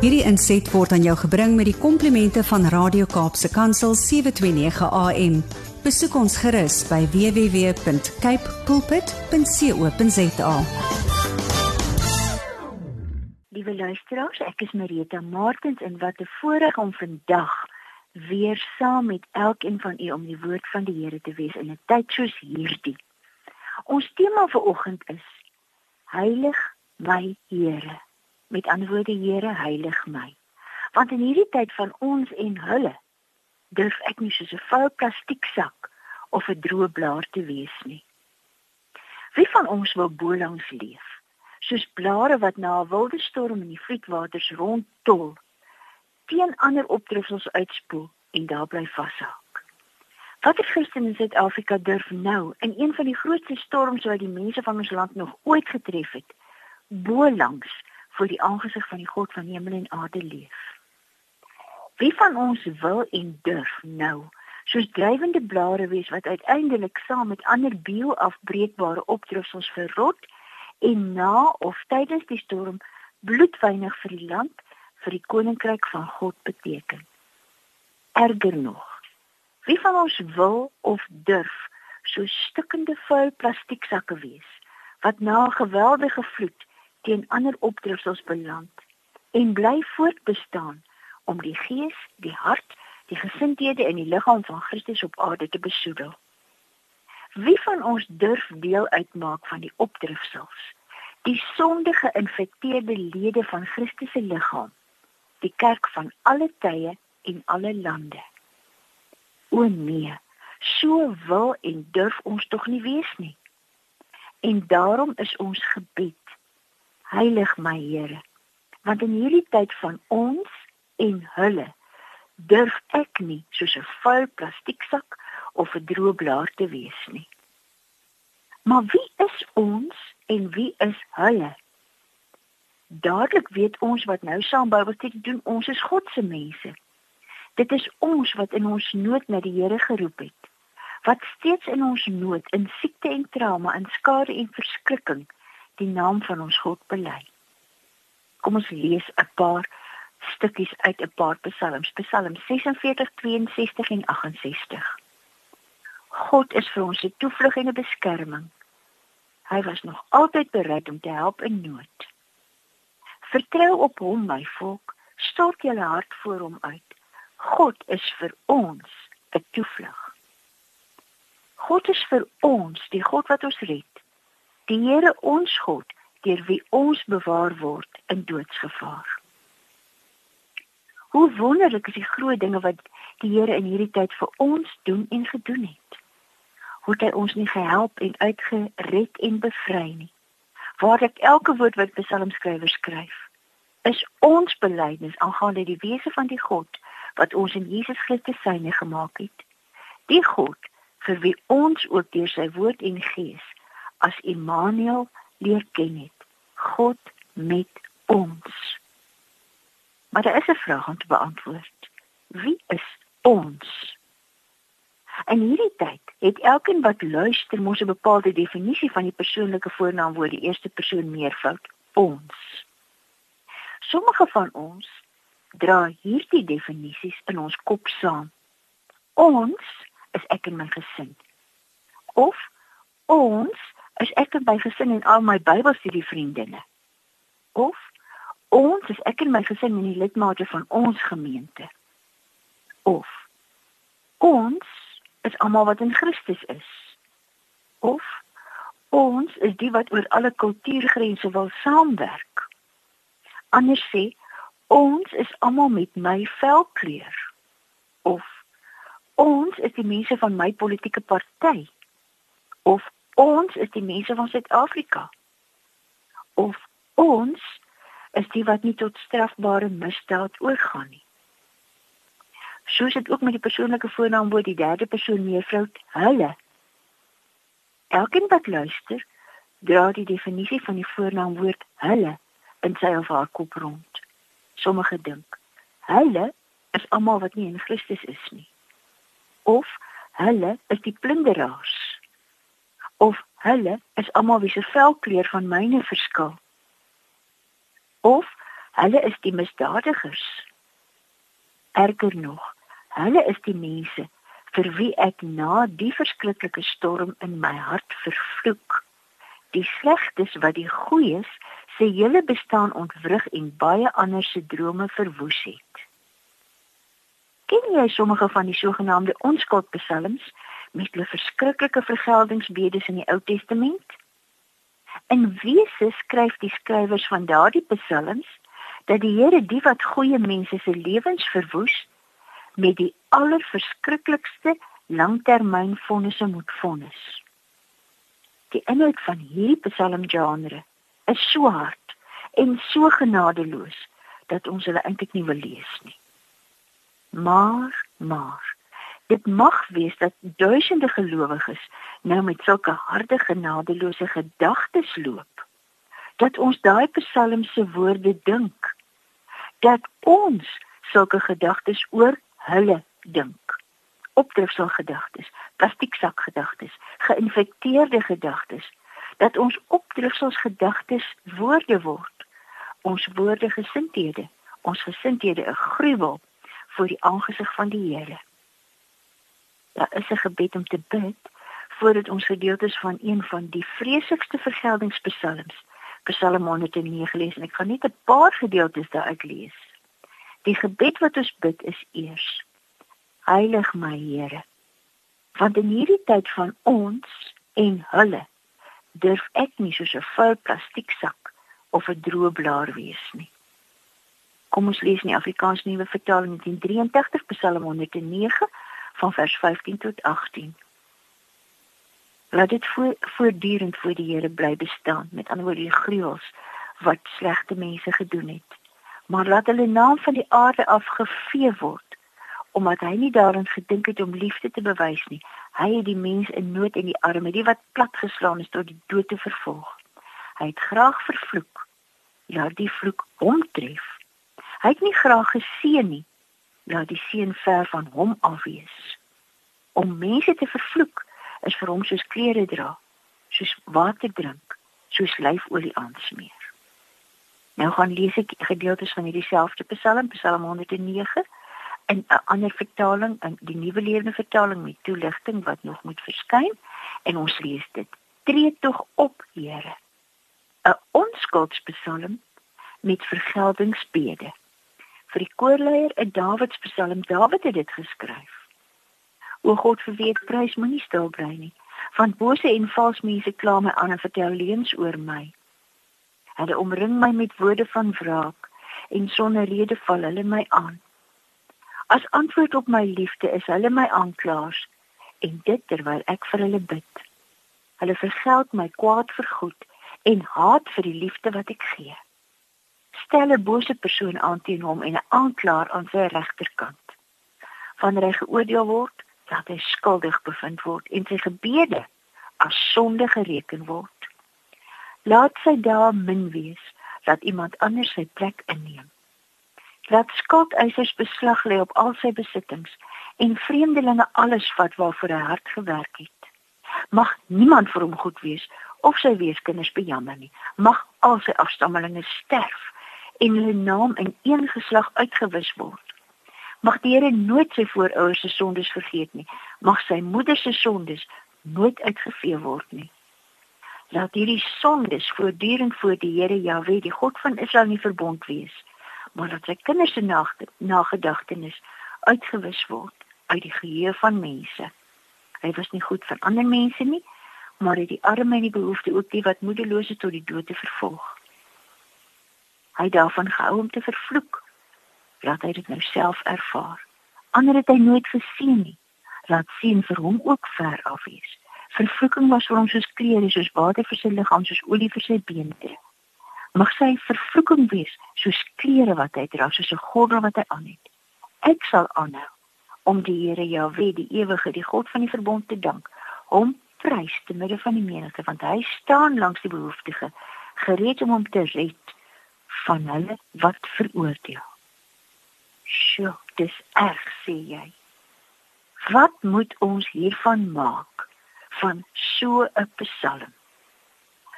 Hierdie inset word aan jou gebring met die komplimente van Radio Kaapse Kansel 729 AM. Besoek ons gerus by www.cape pulpit.co.za. Liewe luisteraars, ek is Marita Martins en wat 'n voorreg om vandag weer saam met elkeen van u om die woord van die Here te wees in 'n tyd soos hierdie. Ons tema vir oggend is Heilig my Here. Met ander woorde, Here, heilig my. Want in hierdie tyd van ons en hulle durf ek nie soos 'n vuil plastieksak of 'n droë blaar te wees nie. Wie van ons wil bolangs leef? Soos blare wat na 'n wilde storm in die vloedwaters rondtol, teen ander opdrifsels uitspoel en daar bly vashak. Watter Christen in Suid-Afrika durf nou in een van die grootste storms wat die mense van ons land nog ooit getref het, bolangs voor die aangesig van die God van hemel en aarde leef? Wie van ons wil en durf nou soos drywende blare wees wat uiteindelik saam met ander bioafbreekbare opdrifsels verrot en na of tydens die storm bloedwynig vir die land vir die koninkryk van God beteken. Erger nog, wie van ons wil of durf so stukkende vuil plastieksakke wees wat na 'n geweldige vloed teen ander opdrifsels beland en bly voortbestaan om die gees, die hart, die gesindhede en die liggaam van Christus op aarde te besoedel. Wie van ons durf deel uitmaak van die opdrifsels, die sondige geïnfekteerde lede van Christus se liggaam, die kerk van alle tye en alle lande? O nee, so wil en durf ons tog nie wees nie. En daarom is ons gebed Heilig my Here. Want in hierdie tyd van ons en hulle durf ek nie soos 'n vuil plastieksak of 'n droë blaar te wees nie. Maar wie is ons en wie is hulle? Dadelik weet ons wat nou saam Bybelstudie doen, ons is God se mense. Dit is ons wat in ons nood na die Here geroep het. Wat steeds in ons nood, in siekte en trauma, in skade en verskrikking die naam van ons God bely. Kom ons lees 'n paar stukkies uit 'n paar psalms, Psalm 46, 62 en 68. God is vir ons 'n toevlug en 'n beskerming. Hy was nog altyd bereid om te help in nood. Vertrou op hom, my volk, stort julle hart voor hom uit. God is vir ons 'n toevlug. God is vir ons, die God wat ons red die Here ons God deur wie ons bewaar word in doodsgevaar. Hoe wonderlik is die groot dinge wat die Here in hierdie tyd vir ons doen en gedoen het. Hoe hy ons nie gehelp en uitgered en bevry nie. Waar ek elke woord wat psalmskrywers skryf, is ons belydenis aangaande die wese van die God wat ons in Jesus Christus syne gemaak het. Die God vir wie ons ook deur sy woord en gees as Immanuel leer ken het. God met ons. Maar daar is 'n vraag om te beantwoord. Wie is ons? In hierdie tyd het elkeen wat luister mos 'n bepaalde definisie van die persoonlike voornaamwoord die eerste persoon meervoud ons. Sommige van ons dra hierdie definisies in ons kop saam. Ons is ek en my gesin. Of ons is ek en my gesin en al my Bybelstudie vriendinne. Of ons is ek en my gesin en die lidmate van ons gemeente. Of ons is almal wat in Christus is. Of ons is die wat oor alle kultuurgrense wil saamwerk. Anders sê ons is almal met my velkleur. Of ons is die mense van my politieke party. Of ons is die mense van Suid-Afrika. Of ons is die wat nie tot strafbare misdaad oorgaan nie. Soos dit ook met die persoonlike voornaamwoord die derde persoon mevrou hulle. Elkeen wat luister, dra die definisie van die voornaamwoord hulle in sy of haar kop rond. Sommige dink hulle is almal wat nie in Christus is nie. Of hulle is die plunderaars of hulle is almal wie se velkleur van myne verskil. Of Hulle is die misdadigers. Erger nog, hulle is die mense vir wie ek na die verskriklike storm in my hart vervloek. Die slegtes wat die goeies se hele bestaan ontwrig en baie ander se drome verwoes het. Ken jy sommige van die sogenaamde onskuldpsalms met hulle verskriklike vergeldingsbedes in die Ou Testament? In wese skryf die skrywers van daardie psalms dat die Here die wat goeie mense se lewens verwoes met die allerverskriklikste langtermynvonnisse moet vonnis. Die inhoud van hierdie psalmgenre is so hard en so genadeloos dat ons hulle eintlik nie wil lees nie. Maar, maar dit mag wees dat duisende gelowiges nou met sulke harde genadeloose gedagtes loop dat ons daai psalm se woorde dink dat ons sulke gedagtes oor hulle dink. Opdrifsel gedagtes, plastieksak gedagtes, geïnfekteerde gedagtes dat ons opdrifsels gedagtes woorde word. Ons woorde gesindhede, ons gesindhede 'n gruwel voor die aangesig van die Here. Daar is 'n gebed om te bid voordat ons gedeeltes van een van die vreeslikste vergeldingspsalms, Psalm 109 lees en ek gaan net 'n paar gedeeltes daaruit lees. Die gebed wat ons bid is eers: Heilig my Here. Want in hierdie tyd van ons en hulle durf ek nie soos 'n vuil plastieksak of 'n droë blaar wees nie. Kom ons lees in die Afrikaans Nuwe Vertaling 1983 Psalm 109 van vers 15 tot 18. Laat dit voor, voortdurend voor die Here bly bestaan. Met ander woorde die gruwels wat slegte mense gedoen het. Maar laat hulle naam van die aarde af gevee word omdat hy nie daarin gedink het om liefde te bewys nie. Hy het die mens in nood en die arme die wat platgeslaan is tot die dood te vervolg. Hy het graag vervloek. Laat die vloek hom tref. Hy het nie graag geseën nie laat die seën ver van hom af wees om mense te vervloek is vir hom soos klere dra soos water drink soos lyfolie aansmeer Nou gaan lees ek gedeeltes van hierdie selfde Psalm, Psalm 109 in 'n ander vertaling, in die Nuwe Lewende Vertaling met toelichting wat nog moet verskyn en ons lees dit. Tree tog op, Here. 'n Onskuldspsalm met vergeldingsbede. Vir die koorleier 'n Dawidspsalm. Dawid het dit geskryf. O God, vir wie prys, moenie stil bly nie. Want bose en vals mense kla my aan en vertel leuns oor my. Hulle omring my met woorde van wraak en sonder rede val hulle my aan. As antwoord op my liefde is hulle my aanklaers en dit terwyl ek vir hulle bid. Hulle vergeld my kwaad vir goed en haat vir die liefde wat ek gee. Stel 'n bose persoon aan teen hom en 'n aanklaer aan sy regterkant. Wanneer hy geoordeel word, laat hy skuldig bevind word en sy gebede as sonde gereken word. Laat sy daar min wees dat iemand anders sy plek inneem. Laat skuldeisers beslag lê op al sy besittings en vreemdelinge alles vat waarvoor hy hard gewerk het. Mag niemand vir hom goed wees of sy weeskinders bejammer nie. Mag al sy afstammelinge sterf en hulle naam in een geslag uitgewis word. Mag die Here nooit sy voorouers se sondes vergeet nie. Mag sy moeder se sondes nooit uitgevee word nie laat hierdie sondes voortdurend voor die Here Jahwe, die God van Israel nie verbond wees, maar dat sy kinders se nagedagtenis uitgewis word uit die geheue van mense. Hy was nie goed vir ander mense nie, maar het die arme en die behoefte ook die wat moedelose tot die dood te vervolg. Hy daarvan gehou om te vervloek. Laat hy dit nou self ervaar. Ander het hy nooit gesien nie. Laat sien vir hom ook ver af wees. Vervloeking was vir hom soos klere, soos water vir sy liggaam, soos olie vir sy bene. Mag sy vervloeking wees soos klere wat hy dra, soos 'n gordel wat hy aan het. Ek sal aanhou om die Here Jahwe, die ewige, die God van die verbond te dank, hom prys te midde van die menigte, want hy staan langs die behoeftige, gereed om hom te red van hulle wat veroordeel. Sjoe, dis erg, sê jy. Wat moet ons hiervan maak? van so 'n psalm.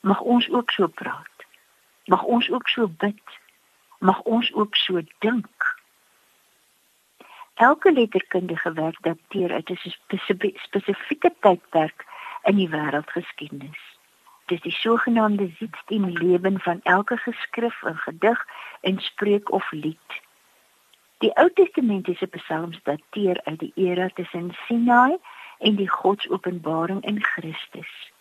Mag ons ook so praat. Mag ons ook so bid. mag ons ook so dink. Elke letterkundige werk dateer uit 'n spesifieke tydperk in die wêreldgeskiedenis. Dis die sogenaamde Sitzstem-lewen van elke geskrif, 'n gedig, en spreek of lied. Die Ou Testamentiese psalms dateer uit die era tussen Sinai en die Godsopenbaring in Christus.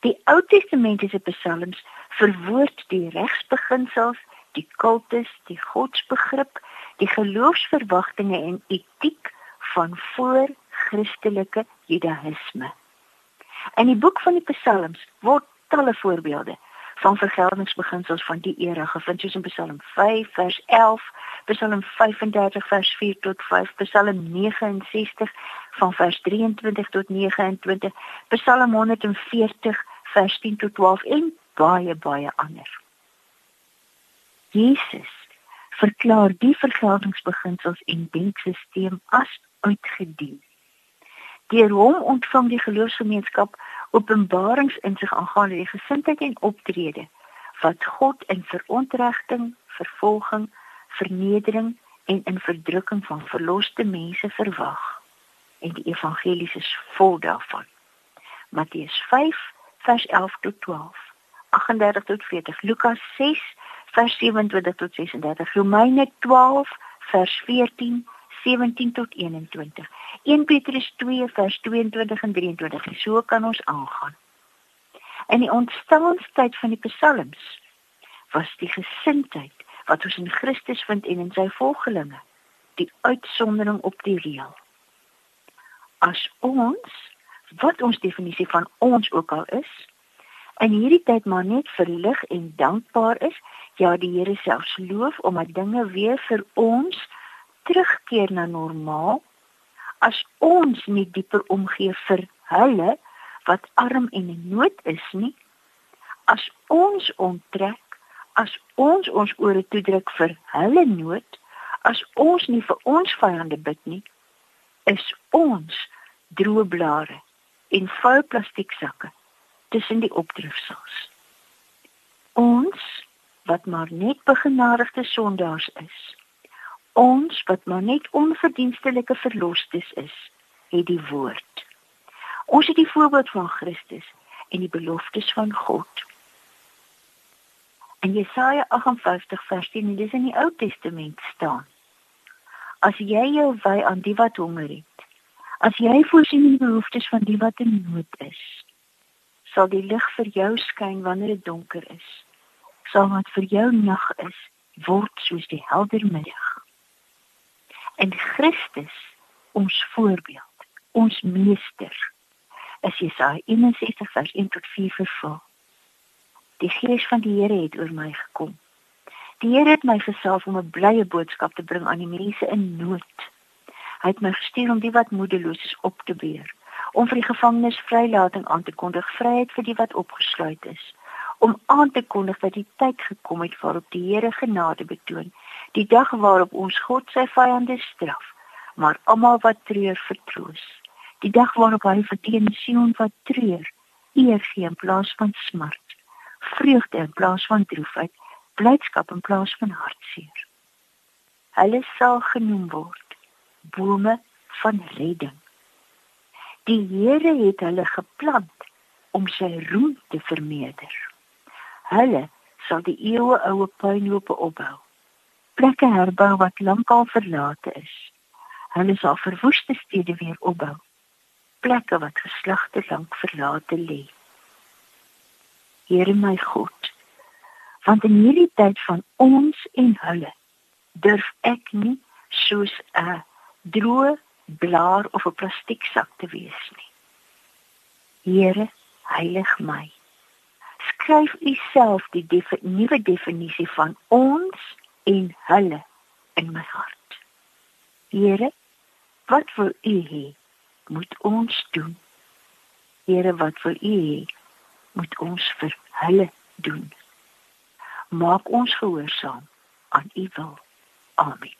Die Ou Testamentiese psalms verwoord die regsbeginsels, die kultus, die godsbegrip, die geloofsverwagtinge en etiek van voor-Christelike Judaïsme. In die boek van die Psalms word talle voorbeelde van vergeldingsbeginsels van die era gevind soos in Psalm 5 vers 11, Psalm 35 vers 4 tot 5, Psalm 69 van vers 23 tot 29, Psalm 140 vers 10 tot 12 en baie baie ander. Jesus verklaar die vergeldingsbeginsels en denkstelsel as uitgedien Deur hom ontvang die geloofsgemeenskap openbarings in sig aangaande die gesindheid en optrede wat God in verontrechting, vervolging, vernedering en in verdrukking van verloste mense verwag. En die evangelies is vol daarvan. Matteus 5 vers 11 tot 12, 38 tot 40, Lukas 6 vers 27 tot 36, Romeine 12 vers 14 17 tot 21. 1 Petrus 2 vers 22 en 23. En so kan ons aangaan. In die ontstaansheid van die psalms was die gesindheid wat ons in Christus vind en in sy volgelinge die uitsondering op die reël. As ons wat ons definisie van ons ook al is, in hierdie tyd maar net verlig en dankbaar is, ja die Here selfs loof omdat dinge weer vir ons terugkeer na normaal as ons nie dieper omgee vir hulle wat arm en in nood is nie. As ons onttrek as ons ons ore toedruk vir hulle nood as ons nie vir ons vyande bid nie is ons droë blare en vuil plastieksakke tussen die opdrifsels. Ons wat maar net begenadigde sondaars is Ons wat maar net onverdienstelike verlosters is, het die woord. Ons het die voorbeeld van Christus en die beloftes van God. In Jesaja 58 vers 10, dis in die Ou Testament staan. As jy jou wy aan die wat honger het, as jy voorsien die behoeftes van die wat in nood is, sal die lig vir jou skyn wanneer dit donker is. Sal wat vir jou nag is, word soos die helder middag in Christus ons voorbeeld, ons meester. As Jesaja 61 vers 1 tot 4 vervul. Die Gees van die Here het oor my gekom. Die Here het my gesalf om 'n blye boodskap te bring aan die mense in nood. Hy het my gestuur om die wat moedeloos is op te beur, om vir die gevangenes vrylating aan te kondig, vryheid vir die wat opgesluit is, om aan te kondig dat die tyd gekom het waarop die Here genade betoon die dag waarop ons God sy vyande straf, maar almal wat treur vertroos. Die dag waarop hy vir die Sion wat treur, eer gee in plaas van smart, vreugde in plaas van droefheid, blydskap in plaas van hartseer. Hulle sal genoem word bome van redding. Die Here het hulle geplant om sy roem te vermeerder. Hulle sal die eeue oue puinhope opbou plekke herbou wat lankal verlate is. Hulle sal verwoeste stede weer opbou. Plekke wat geslagte lank verlate lê. Here my God, want in hierdie tyd van ons en hulle durf ek nie soos 'n droë blaar of 'n plastieksak te wees nie. Here, heilig my. Skryf u self die defi nuwe definisie van ons en hulle in my hart. Here, wat wil U hê moet ons doen? Here, wat wil U hê moet ons vir hulle doen? Maak ons gehoorsaam aan U wil. Amen.